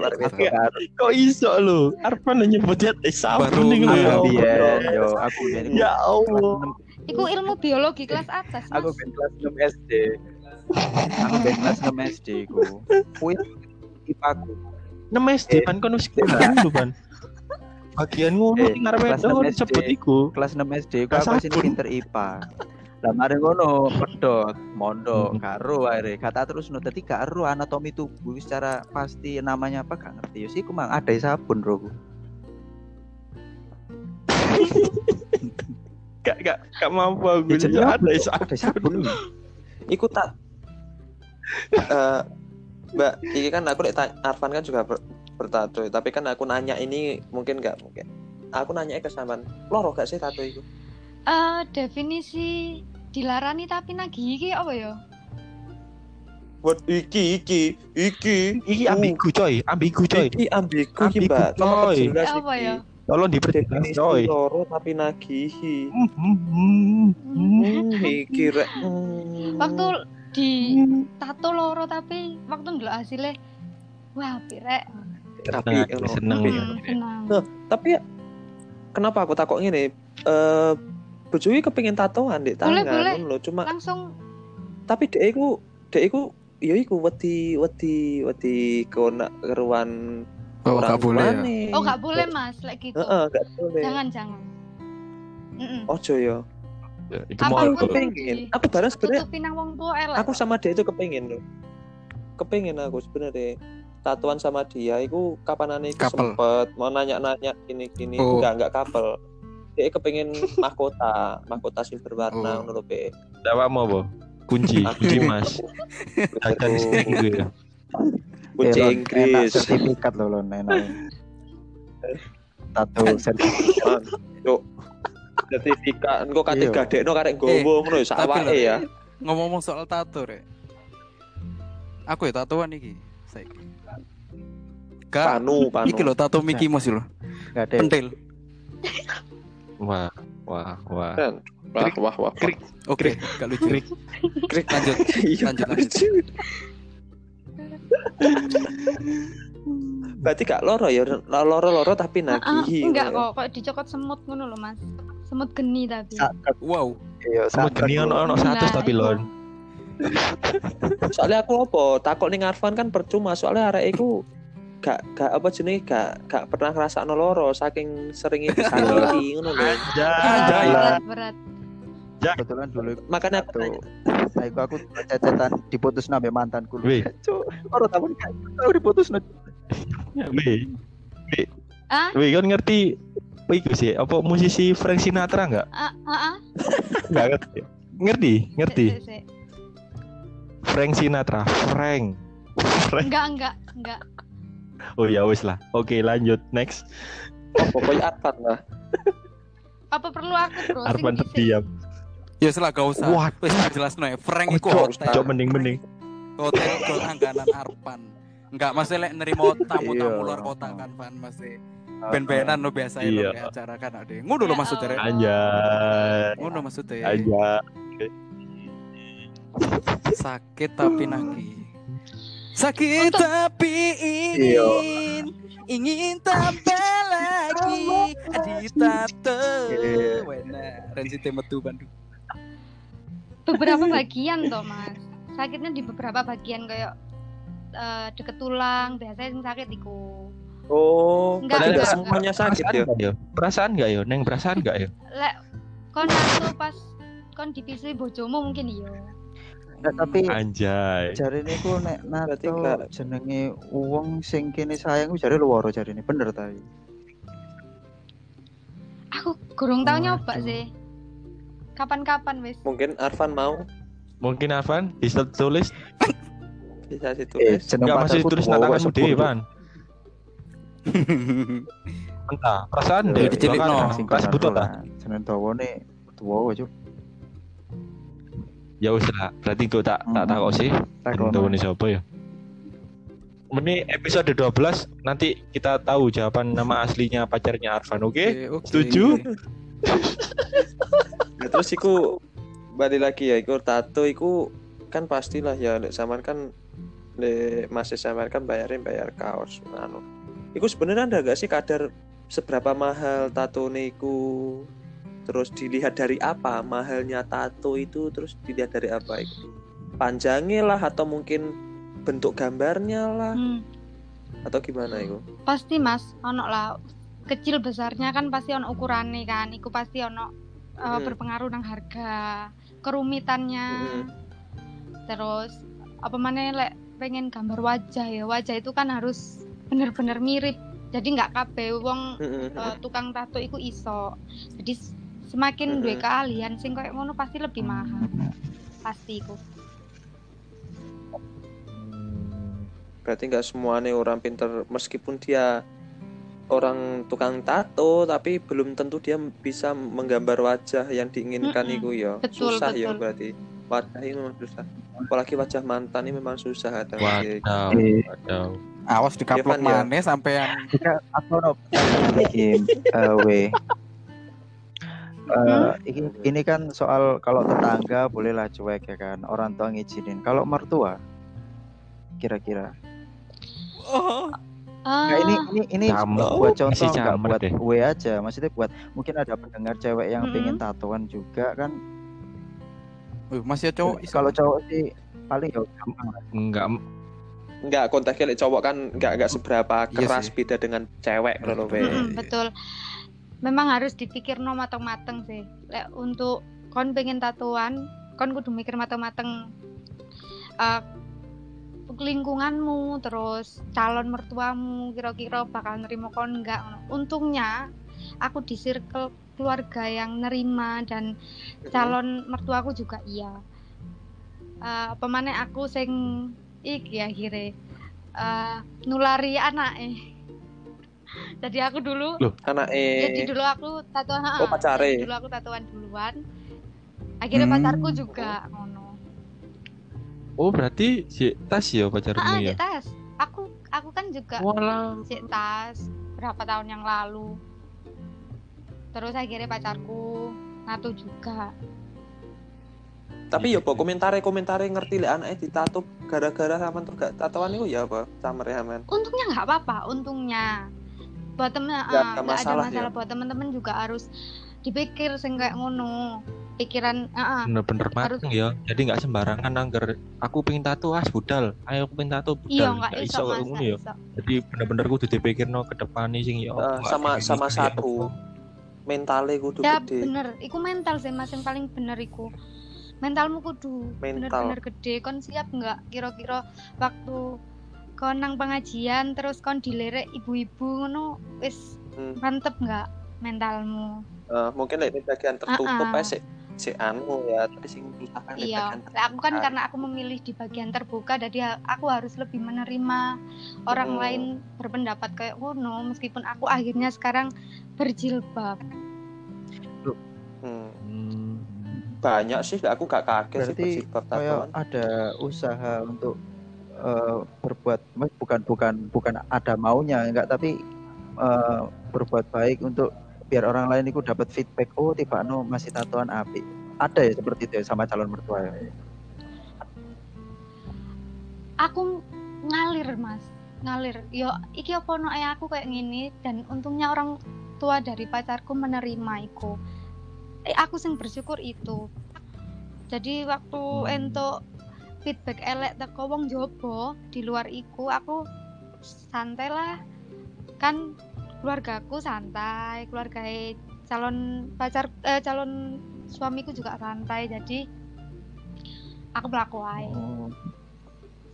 Kok iso lo? Arfan nyebutnya teh Baru sabun nih ngeh. lo. Aku yo, Ya Allah. Iku ilmu biologi kelas atas aku mas ben kelas 6 SD. Aku dari kelas 6 SD ku. Kuwi IPA-ku. Nemes SD pan kon wis lho pan. Bagian ngono Eh, itu enam disebut SD. iku. Kelas 6 SD ku aku sing pinter IPA. Lah mari ngono pedot mondok Hmm. karo akhirnya kata terus no dadi gak ero anatomi tubuh secara pasti namanya apa gak ngerti yo sih ku mang ada sabun bro Gak gak gak mampu aku. Ya, jadi Ya, ada sabun. ada sabun Iku tak Eh, Mbak, ini kan aku lihat Arfan kan juga ber- bertato, tapi kan aku nanya ini mungkin nggak mungkin. Aku nanya ke sampean, loro gak sih tato itu? Eh, definisi dilarani tapi nagih iki apa ya? Buat iki iki iki Iki ambigu coy, ambigu coy. Iki ambigu iki, Ambigu, Mbak. Coy. apa ya? Tolong diperjelas coy. loro tapi nagihi. Hmm, hmm, hmm. Hmm. Waktu di tato loro tapi waktu ndelok hasilnya wah pirek. Tapi, seneng Tapi- senang. Tapi kenapa aku takut ngene? Eh bojoku kepengin tatoan di tangan Boleh, boleh. ngono lho. Cuma Langsung tapi dek iku dek iku ya iku wedi wedi wedi kona keruan Oh, gak boleh ya. oh nggak boleh mas, like gitu. Heeh, gak boleh. Jangan jangan. Mm-mm. Ojo ya. Ya, pun Aku tuh. kepengin. Aku bareng sebenarnya Tutupi nang wong tua elek. aku sama dia itu kepengin loh. Kepengin aku sebenarnya tatuan sama dia iku kapan Couple. sempet mau nanya-nanya gini-gini Oh. enggak enggak couple. Dia kepengin mahkota, mahkota sing berwarna Oh. ngono lho, Be. Dawa mau apa? Kunci, kunci mas. Akan gue ya. Kunci Eh, enak Inggris. sertifikat loh lon enak tato sertifikat Yuk. Sertifikat engko kate Iya. gadekno karek gowo ngono ya sak awake ya. Ngomong-ngomong soal tato rek. Aku ya tatoan iki. Saiki. Gak Panu, panu. iki lho tato Mickey Mouse lho. nggak ada Pentil. Wah, wah, wah. Kan? Wah, wah, wah. Krik. Oke, gak lucu. Krik. Krik. Lanjut. Iya, Lanjut, lanjut. Berarti gak loro ya, loro-loro tapi Ah, ah, nagihi. enggak ngono ya. kok, kok dicokot semut ngono loh mas. Semut geni tapi. Sakat, Wow. iya, sakat, geni ono ono satu Nah, tapi iku. lon. Soalnya aku apa? Takut ning Arfan kan percuma soalnya arek iku gak gak apa jenenge gak gak pernah ngerasa loro saking sering itu sakiti ngono lho. Anjay. berat, berat. Kebetulan dulu Makanya aku tuh tanya, nah itu aku cecetan diputus nabe mantanku Wih. Cuk, orang tahu nih tahu diputus nabe Wih, Ah, wih kan ngerti iku sih? Apa musisi Frank Sinatra enggak? ah, ah, ah. Enggak ngerti. Ngerti, ngerti. Sik. Frank Sinatra, Frank. Frank. Enggak, enggak, enggak. Oh ya wis lah. Oke, lanjut next. oh, pokoknya Arfan lah. Apa perlu aku bro? Sing Arfan terdiam. Ya salah gak usah. What? Wis jelas no ya. Frank iku Cok, hotel. cok mending-mending. Hotel ke langganan Arpan. Enggak masih lek nerimo tamu-tamu Iya. luar kota kan Van masih ben-benan lo biasa Iya. lo acara kan ade. Ngono lo Ya maksudnya. Anjay. Ngono maksudnya. Anjay. Sakit tapi nagih. Sakit Untuk- tapi Iya. ingin ingin tambah lagi di tato. Iya. Wena, Renzi metu Bandung. Beberapa bagian toh mas. Sakitnya di beberapa bagian kayak eh, deket tulang. Biasanya yang sakit iku. Oh, Enggak, padahal enggak, enggak semuanya sakit ya. Perasaan nggak ya? Perasaan enggak ya? Neng perasaan enggak ya? Lek kon nato pas kon dipisui bojomu mungkin iya. Nah, tapi Anjay. jari ini ku nek nato enggak. jenenge uang sing kene sayang ku jari luwaro jari ini bener tadi Aku kurang tahu nyoba sih. Kapan-kapan wis. Mungkin Arfan mau Mungkin Arfan bisa tulis bisa eh ditulis. jeneng enggak masih tulis tanganmu sebut, dhewe, Cuk. Pan. Entah, perasaan deh. dicilik no. sing Kelas butuh lah lah. jeneng dawane tuwa cuk Ya wis lah, berarti gue tak tak Hmm. takok sih. Tahu nih siapa ya? Ini episode 12 nanti kita tahu jawaban nama aslinya pacarnya Arfan, oke? Oke, oke. Setuju? Nah, terus iku balik lagi ya, iku tato iku kan pastilah ya lek sampean kan lek masih sampean kan bayarin bayar kaos anu. Iku sebenarnya ada gak sih kadar seberapa mahal tato niku terus dilihat dari apa? Mahalnya tato itu terus dilihat dari apa itu panjangnya lah atau mungkin bentuk gambarnya lah? Hmm, atau gimana itu pasti mas. Ono lah kecil besarnya kan pasti ono ukurannya kan. Iku pasti ono eh, Mm. berpengaruh nang harga kerumitannya Mm. terus apa mana lek pengen gambar wajah ya wajah itu kan harus bener-bener mirip jadi nggak kabeh wong eh, tukang tato iku iso jadi semakin duwe Mm-mm. keahlian sing koyo ngono pasti lebih mahal pasti iku berarti nggak semuanya orang pinter meskipun dia orang tukang tato tapi belum tentu dia bisa menggambar wajah yang diinginkan Mm-mm. itu ya Betul, susah ya betul. berarti wajah ini memang susah apalagi wajah mantan ini memang susah ada Wadaw, Eh. wadaw. Awas dikaplok ya? maneh sampean. Jika aku no iki eh, we. Eh, ini, ini kan soal kalau tetangga bolehlah cuek ya kan orang tua ngizinin kalau mertua kira-kira Oh. Ah Nggak, ini ini ini Camer. buat contoh nggak buat deh. W aja maksudnya buat mungkin ada pendengar cewek yang Mm-mm. pengen tatoan juga kan Wih, masih ada cowok kalau cowok sih paling ya gampang Enggak nggak konteksnya cowok kan nggak nggak seberapa Iya keras sih. beda dengan cewek loh we. Mm-mm, betul memang harus dipikir no mateng-mateng sih lek untuk kon pengen tatuan kon kudu mikir mateng-mateng Eh, lingkunganmu terus calon mertuamu kira-kira bakal nerima kon enggak. Untungnya aku di circle keluarga yang nerima dan calon mertuaku juga iya. Eh apa maneh aku sing iki akhirnya eh nulari anak eh jadi aku dulu anak jadi eh dulu aku tatuan Oh, pacare. jadi dulu aku tatuan duluan. Akhirnya Hmm. pacarku juga ngono Oh berarti si tas ya pacarmu ah ya? Cik tas. Aku aku kan juga Walah. Cik tas berapa tahun yang lalu. Terus akhirnya pacarku nato juga. Tapi ya kok komentare komentare ngerti lek anaknya ditato gara-gara sama tuh gak tatoan itu ya apa? Camer ya men? Untungnya nggak apa-apa untungnya. Buat temen Nggak ah, ada masalah masalah. ya? buat temen-temen juga harus dipikir sing kayak ngono pikiran ah. Bener-bener Harus- mateng ya. Jadi nggak sembarangan angger aku pengen tato as budal. Ayo aku pengen tato budal. iya nggak iso iso ya. iso Jadi bener-bener kudu dipikirno ke depan nih sing ya. Apa, sama sama gini, satu mentalnya kudu ya gede bener iku mental sih mas yang paling bener iku mentalmu kudu Mental. bener-bener gede kon siap nggak kira-kira waktu kon nang pengajian terus kon dilerek ibu-ibu ngono wis Hmm. mantep nggak mentalmu Eh, mungkin lek di bagian tertutup Ah, ah. aja si anu ya tapi sing susah kan di iya Lah, aku kan karena aku memilih di bagian terbuka jadi aku harus lebih menerima orang Hmm. lain berpendapat kayak ngono meskipun aku akhirnya sekarang berjilbab Hmm. Hmm. banyak sih aku gak kaget sih berarti berjilbab kayak tatoan ada usaha untuk eh, berbuat bukan bukan bukan ada maunya enggak tapi eh, berbuat baik untuk biar orang lain itu dapat feedback oh tiba no masih tatoan api. Ada ya seperti itu ya sama calon mertua ya? Aku ngalir mas. Ngalir. Yo iki apa no aku kayak gini dan untungnya orang tua dari pacarku menerima iku. Eh aku sing bersyukur itu. Jadi waktu Hmm. entuk feedback elek teko wong jobo di luar iku aku santai lah kan keluargaku santai keluarga calon pacar eh, calon suamiku juga santai jadi aku melaku ae Oh,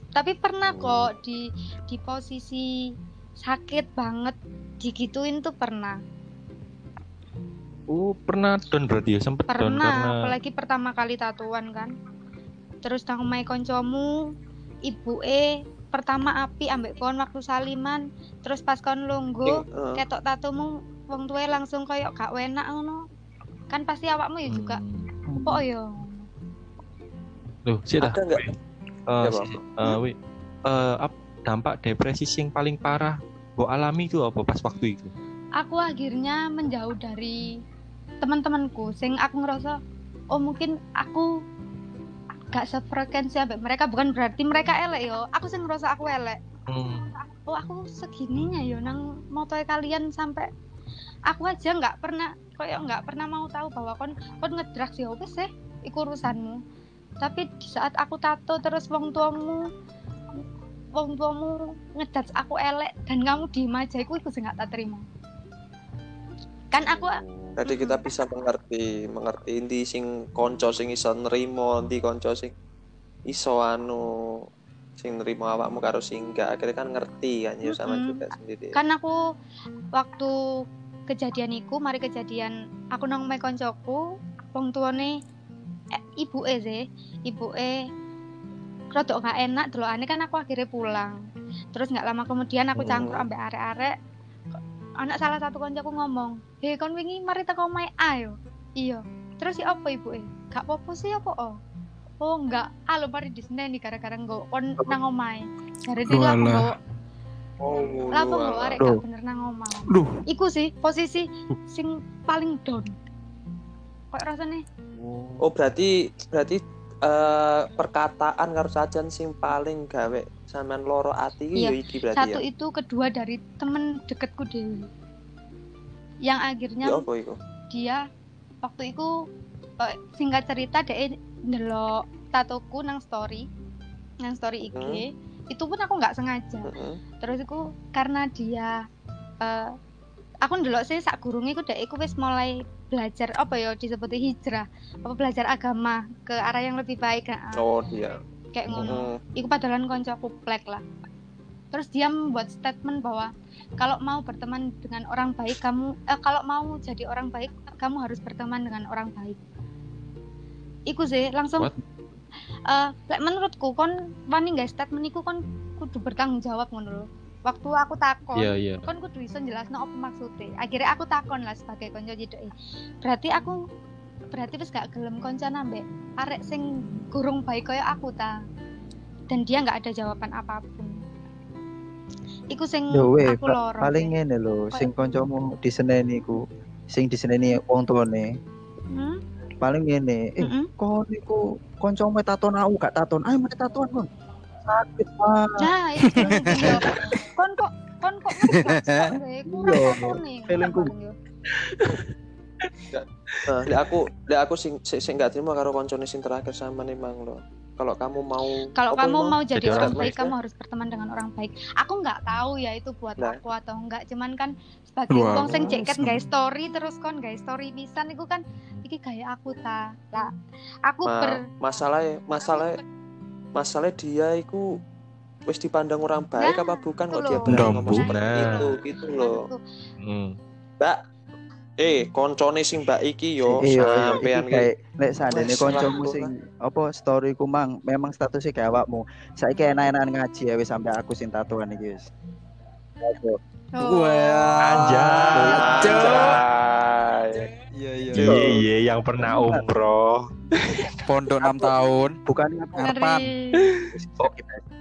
tapi pernah kok di di posisi sakit banget digituin tuh pernah. Oh pernah don berarti ya? Sempet pernah karena apalagi pertama kali tatuan kan. Terus nang omahe koncomu ibu e pertama api ambek kon waktu saliman terus pas kon Sing, eh, ketok tatumu wong tuwe langsung koyo gak enak ngono kan pasti awakmu ya juga Hmm. kok ya Loh, sih dah. ada Eh, si- Bang. eh, wi. Eh, dampak depresi yang paling parah Mbok alami itu apa pas waktu itu? aku akhirnya menjauh dari teman-temanku sing aku ngerasa oh mungkin aku gak sefrekuensi ambek mereka bukan berarti mereka elek yo. Aku sing ngerasa aku elek. Hmm. oh aku segininya yo nang motoe kalian sampai aku aja nggak pernah koyo nggak pernah mau tahu bahwa kon kon ngedrags ya wis sih iku urusanmu. Tapi di saat aku tato terus wong tuamu wong tuamu ngejudge aku elek dan kamu diem aja iku iku sing gak tak terima. Kan aku Jadi kita bisa mengerti, mengerti inti sing konco sing iso nerimo, inti konco sing iso anu sing nerimo awakmu karo sing enggak. Akhirnya kan ngerti kan ya sama Mm-mm. juga sendiri. kan aku waktu kejadian iku mari kejadian aku nang omahe koncoku wong tuane eh, ibu e sih ibu e rodok gak enak delokane kan aku akhirnya pulang terus nggak lama kemudian aku Hmm. cangkruk ambek arek-arek anak salah satu koncoku ngomong hei kon wingi mari teko omahe ayo iya. Terus si apa ibu e gak apa-apa sih apa oh oh enggak. Ah lo mari diseneni gara-gara nggak kon nang omahe. Dari sini Walah. aku nggawa Oh, lah apa arek gak bener nang omah Duh. iku sih posisi sing paling down. Kok rasanya Oh, berarti berarti eh, perkataan karo sajan sing paling gawe sampean loro ati iki Iya, ya iki berarti satu ya. itu kedua dari temen deketku dewi yang akhirnya Ya apa iku? dia waktu itu eh, singkat cerita dia ndelok tatoku nang story nang story IG itu pun aku nggak sengaja Heeh. terus itu karena dia eh, aku ndelok sih sak gurunge iku dek iku wis mulai belajar apa ya disebut hijrah apa belajar agama ke arah yang lebih baik nah, Oh, dia. kayak ngono Heeh. iku padahal koncoku plek lah terus dia membuat statement bahwa kalau mau berteman dengan orang baik kamu eh, kalau mau jadi orang baik kamu harus berteman dengan orang baik. Iku sih langsung What? eh lek menurutku kon wani nggak statement iku kon kudu bertanggung jawab ngono lho. Waktu aku takon Iya, iya. kon kudu iso jelasno apa maksudnya. Akhirnya aku takon lah sebagai konco cedek berarti aku berarti wis gak gelem konco nambah arek sing gurung baik kaya aku ta. Dan dia nggak ada jawaban apa pun iku sing Yo weh, aku pa- loro paling ngene lho, sing kancamu diseneni ku, sing diseneni wong tuane. hmm? Paling ngene, eh kon iku kancamu taton aku gak taton. Ayo mari tatoan kon. Sakit banget. nah itu kon kok kon kok kurang Iya, nih. Nah, aku lek aku sing sing, sing gak terima karo koncone sing terakhir sama memang lo. Kalau kamu mau kalau kamu mau jadi, Jadi orang orang baik baik, kamu harus berteman dengan orang baik aku nggak tahu ya itu buat Nah. aku atau enggak cuman kan sebagai Wah, wong sing ceket sama. guys story terus kon guys story pisan itu kan iki kayak aku ta lah aku Ma- ber masalahnya masalah masalah dia iku wis dipandang orang baik Nah, apa bukan itu kok dia berani ngomong seperti Nah. itu gitu loh Hmm. mbak eh koncone sing mbak iki yo Iya, iya, sampean iki kayak lek sandene Wes, kancamu lah. sing apa story ku mang memang statusnya kayak awakmu. Saiki enak-enakan ngaji ya wis sampai aku sing tatoan iki wis. Oh, Anjay. Iya iya. Iya. Iya, iya yang pernah umroh. Pondok 6 tahun. Bukan apa ngeri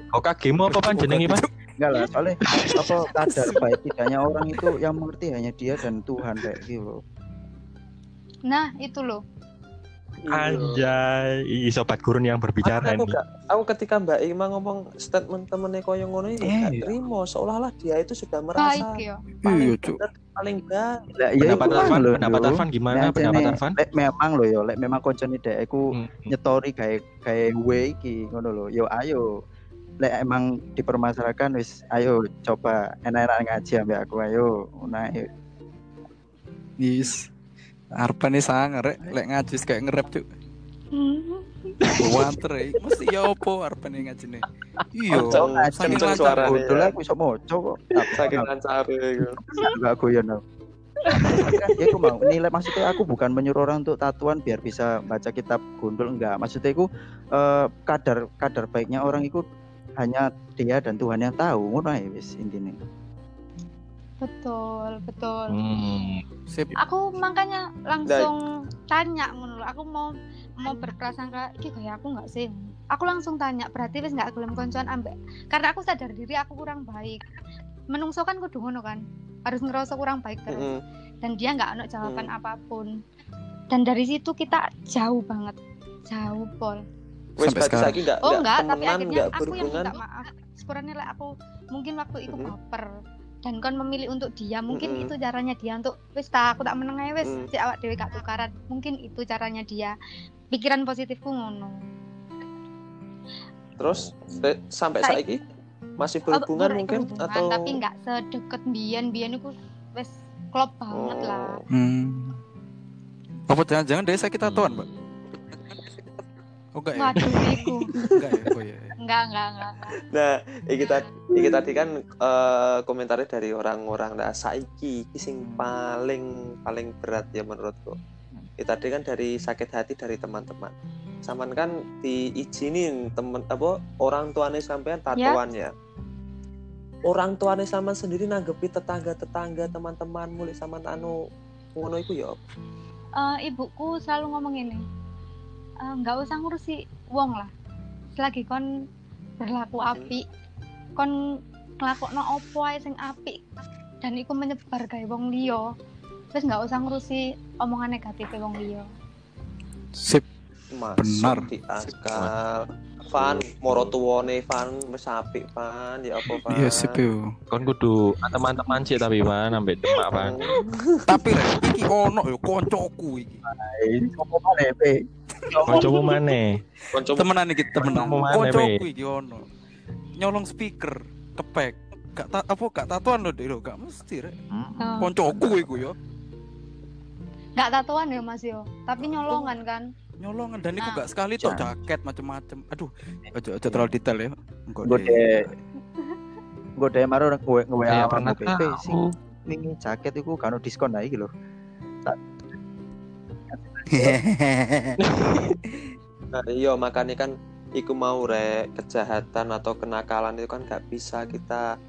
Kok kagemu apa pan jenenge Pan? Enggak lah soalnya apa kadar baik tidaknya orang itu yang mengerti hanya dia dan Tuhan kayak gitu loh. nah itu loh Anjay, ih sobat gurun yang berbicara aku, ini. gak, aku ketika Mbak Ima ngomong statement temennya koyo ngono ini Eh, gak iya. terima seolah-olah dia itu sudah baik merasa ya paling Iya, paling baik Lah iya Pendapat iku Arfan, pendapat. Arfan gimana? Nah, Pendapat Arfan? Lek memang lho ya, lek memang koncone dek iku Hmm. nyetori kayak kayak gue iki ngono lho. Yo ayo. Lek emang dipermasalahkan wis ayo coba enak-enak ngaji ambek aku ayo. Ayo. Yes. Arpan nih sangar rek, lek ngaji kayak ngerep cuk. Wanter eh. Mesti ya opo Arpan nih ngaji nih. Kenceng, saking lancar. suaranya. Bodol aku iso moco kok. saking lancar iku. Enggak guyon aku. ya aku mau nilai maksudnya aku bukan menyuruh orang untuk tatuan biar bisa baca kitab gundul enggak maksudnya aku eh, kadar kadar baiknya orang itu hanya dia dan Tuhan yang tahu. Ngono ae wis intine. Betul betul. Hmm. Sip. aku makanya langsung tanya ngono lho. aku mau mau berprasangka iki kayak aku nggak sih? Aku langsung tanya berarti wis nggak gelem koncoan ambek? Karena aku sadar diri aku kurang baik. Menungso kan kudu ngono kan? Harus ngerasa kurang baik terus. Heeh. dan dia nggak ada jawaban Hmm. apa pun. Dan dari situ kita jauh banget. Jauh pol Wis Sampai sekarang. saiki enggak oh enggak tapi akhirnya aku yang minta maaf. Sepurane lah aku mungkin waktu itu baper dan kon memilih untuk dia mungkin itu caranya dia untuk wis tak aku tak meneng ae wis Mhm. si awak dhewe gak tukaran. Mungkin itu caranya dia. Pikiran positifku ngono. Terus sampai Saik- saiki masih berhubungan mungkin? berhubungan, atau tapi nggak sedekat biyen biyen iku wes klop banget lah. Oh. Hmm. Apa jangan-jangan dia sakit tatoan, Mbak? Oh enggak ya? waduh iku Enggak ya? Oh iya. iya. enggak enggak enggak, enggak. Nah, iki tadi, iki tadi kan eh, komentarnya dari orang-orang nah saiki iki sing paling paling berat ya menurutku. Itu tadi kan dari sakit hati dari teman-teman. Saman kan diizinin temen apa orang tuanya sampean tatoan ya. Orang tuanya sama sendiri nanggepi tetangga-tetangga teman-teman mulai sama anu ngono iku ya. Eh, ibuku selalu ngomong ini "Eh, nggak usah ngurusi wong lah selagi kon berlaku api kon nglakokno opo ae sing apik dan iku menyebar gawe wong liya terus nggak usah ngurusi omongan negatif wong liya Sip. Masuk Benar. di akal. Van, moro tuwone Van wis apik Van, ya apa Van? Iya sip yo. Kon kudu teman-teman sih tapi pan ambek demak pan. Tapi rek iki ono yo koncoku iki. Ini apa mana pe? Kancamu maneh. Kanca Temenan iki temenan. Mana, Be? iki ono. Nyolong speaker, kepek. Gak ta apa gak tatoan lho, Dek. Gak mesti rek. Oh. Koncoku iku yo. nggak tatoan ya mas yo tapi nyolongan kan Nyolongan dan iku Ah. gak sekali tok Jangan. jaket macem-macem. Aduh, ojo ojo terlalu detail ya. Engko Gue deh. gue deh maru gue gue Ya PP sing tahu. ini jaket itu kan diskon lagi loh. Nah, iya makanya kan iku mau rek kejahatan atau kenakalan itu kan nggak bisa kita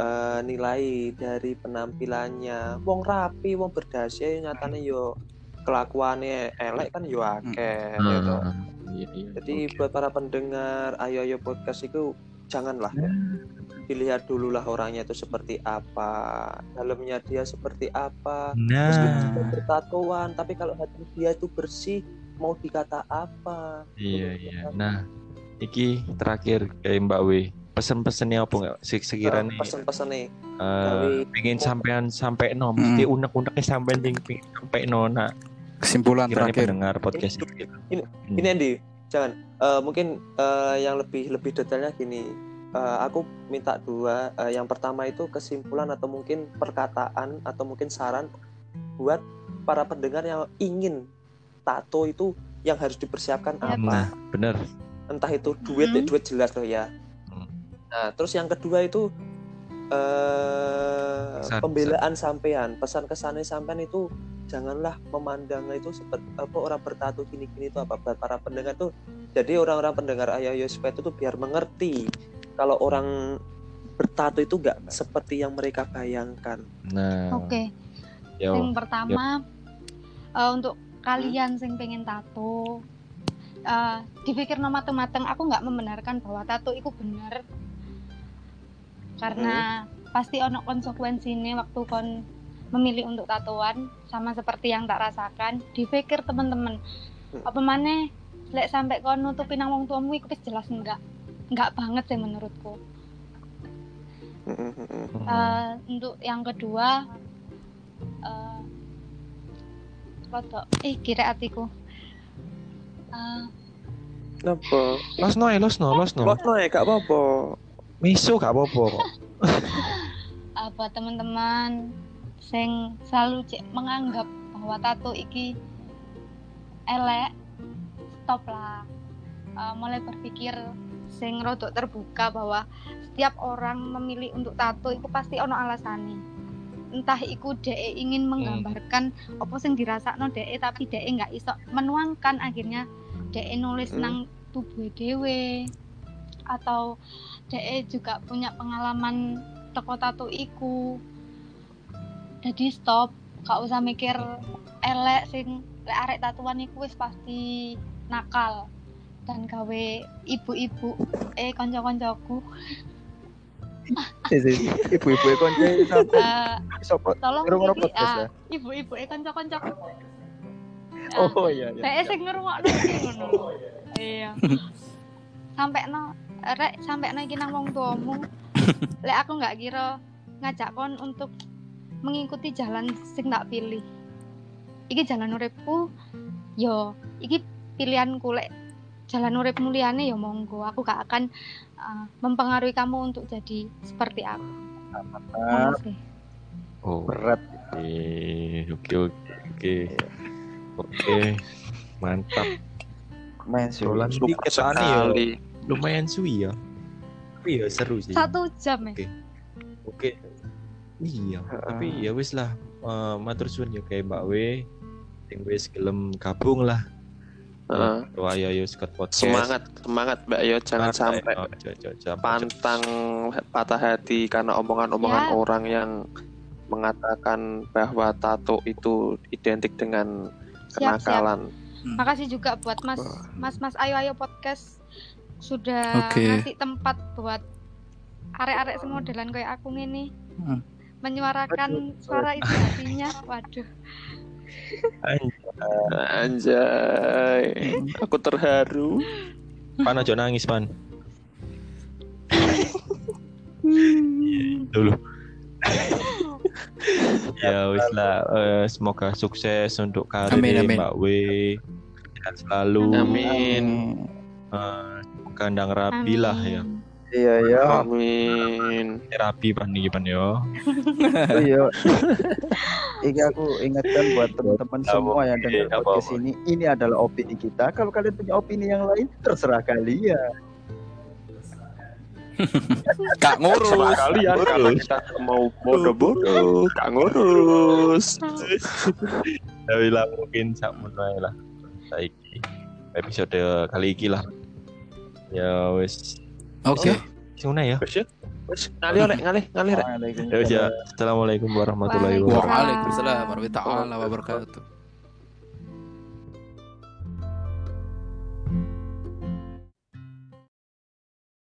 eh, nilai dari penampilannya. Wong rapi, wong berdasi nyatane yo kelakuannya elek kan yo akeh gitu. Nah, Iya iya. Jadi Oke. buat para pendengar Ayo Ayo Podcast itu janganlah dilihat dulu lah orangnya itu seperti apa, dalamnya dia seperti apa. Meskipun Nah, dia bertatoan, tapi kalau hati dia itu bersih, mau dikata apa? iya iya. Nah, iki terakhir kayak Mbak W. Pesen-pesennya apa nggak? Se- Sekiranya pesan-pesan nih eh gawe- pengen sampean sampai no, mesti Hmm. unek-uneknya sampean pengen sampai no. Nah, Kesimpulan kiranya terakhir. pendengar podcast ini. Ini- Hmm. Ini Andi, jangan. Eh, mungkin eh, yang lebih lebih detailnya gini. Eh, aku minta dua. Eh, yang pertama itu kesimpulan atau mungkin perkataan atau mungkin saran buat para pendengar yang ingin tato itu yang harus dipersiapkan Ya, apa? Nah, bener. Entah itu duit, Mhm. ya duit jelas loh ya. Hmm. Nah, terus yang kedua itu eh Pesan, pembelaan sampean, pesan kesannya sampean itu janganlah memandang itu seperti apa orang bertato gini-gini itu apa buat para pendengar tuh. Jadi orang-orang pendengar Ayo Ayo Supaya itu tuh biar mengerti kalau orang bertato itu nggak seperti yang mereka bayangkan. Nah, oke. Yo. yang pertama eh, untuk kalian sing pengen tato eh dipikir no mateng-mateng aku nggak membenarkan bahwa tato itu benar karena pasti ono konsekuensi ini waktu kon memilih untuk tatoan sama seperti yang tak rasakan. Dipikir teman-teman Hmm. apa mana lek sampai kon nutupin nang wong tuamu itu wis jelas enggak enggak banget sih menurutku. Eh, untuk yang kedua eh rodok eh kira hatiku Eh, Kenapa? Losno ya, losno, losno. Kok no ya gak apa-apa. Miso gak apa-apa kok. apa teman-teman sing selalu cek menganggap bahwa tato iki elek stop lah Eh, mulai berpikir sing rodok terbuka bahwa setiap orang memilih untuk tato itu pasti ono alasannya entah iku DE ingin menggambarkan apa sing dirasakno DE tapi DE nggak iso menuangkan. Akhirnya DE nulis Hmm. nang tubuh dewe atau DE juga punya pengalaman teko tato iku. Jadi stop gak usah mikir elek sing lek arek tatuan iku wis pasti nakal dan gawe ibu-ibu eh konco-koncoku Ibu-ibu konco sampai Eh, sopo tolong ah, ya. ibu-ibu eh konco-koncoku Oh iya iya. Saya sing ngrungokno ngono. Iya. Sampai no rek sampai no iki nang wong tuamu. Lek aku nggak kira ngajak kon untuk mengikuti jalan sing tak pilih. Iki jalan uripku. Yo, iki pilihanku lek jalan urip muliane ya monggo aku gak akan uh, mempengaruhi kamu untuk jadi seperti aku sih. Oh. berat Oke, oke, oke, oke. Mantap. main Support dikit aneh ya. sekali. Lumayan suwi ya. Tapi ya seru sih. satu jam ya Oke. Oke. Iya, tapi ya wis lah eh, matur suwun ya kayak Mbak W. Sing wis gelem gabung lah. Doa ayo ayo Scott podcast. semangat semangat Mbak. Yo jangan sampai oh, jangan- jangan- jangan- pantang patah hati karena omongan-omongan Ya. orang yang mengatakan bahwa tato itu identik dengan siap siap. kenakalan. makasih juga buat mas mas mas ayo ayo podcast. Sudah Oke. ngasih tempat buat arek-arek semodelan kayak aku ini Hmm. menyuarakan suara itu hatinya. Waduh Anjay, aku terharu. Pan aja nangis pan. Dulu. ya wis lah eh, semoga sukses untuk karir Amin, amin. Mbak W. Sehat selalu. Amin. Eh, kandang rapi lah ya. Iya ya Amin. Terapi pan nih pan yo. iya ini aku ingatkan buat teman-teman semua yang dengar nggak podcast apa-apa. ini ini adalah opini kita kalau kalian punya opini yang lain terserah kalian Kak ngurus. Terserah kalian karena kita mau bodoh-bodoh, gak ngurus. Tapi lah mungkin sak mulai lah. Saiki episode kali iki lah. Ya wis. Oke. Suna ya. Wes ya, wes ngalih oleh ngalih ngalih rek. Ya. Assalamualaikum warahmatullahi wabarakatuh. Waalaikumsalam warahmatullahi wabarakatuh.